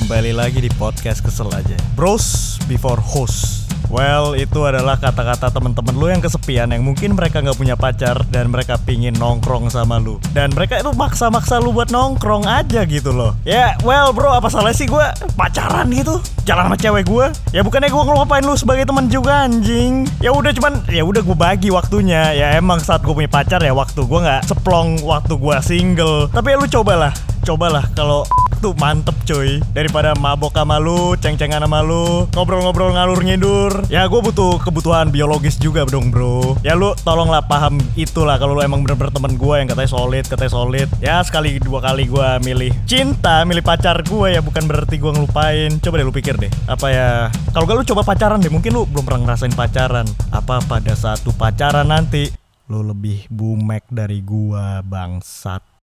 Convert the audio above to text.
kembali lagi di podcast kesel aja Bros before host Well, itu adalah kata-kata temen-temen lu yang kesepian yang mungkin mereka nggak punya pacar dan mereka pingin nongkrong sama lu. Dan mereka itu maksa-maksa lu buat nongkrong aja gitu loh. Ya, well bro, apa salah sih gue pacaran gitu? Jalan sama cewek gue? Ya bukannya gue ngelupain lu sebagai teman juga anjing. Ya udah cuman, ya udah gue bagi waktunya. Ya emang saat gue punya pacar ya waktu gue nggak seplong waktu gue single. Tapi ya lu cobalah, cobalah kalau tuh mantep cuy. Daripada mabok sama lu ceng-cengan sama lu ngobrol-ngobrol ngalur ngidur. Ya gue butuh kebutuhan biologis juga dong bro. Ya lu tolonglah paham itulah kalau lu emang bener-bener temen gue yang katanya solid katanya solid. Ya sekali dua kali gue milih cinta milih pacar gue ya bukan berarti gue ngelupain. Coba deh lu pikir deh apa ya kalau gak lu coba pacaran deh mungkin lu belum pernah ngerasain pacaran. Apa pada saat lu pacaran nanti lu lebih bumek dari gua bangsat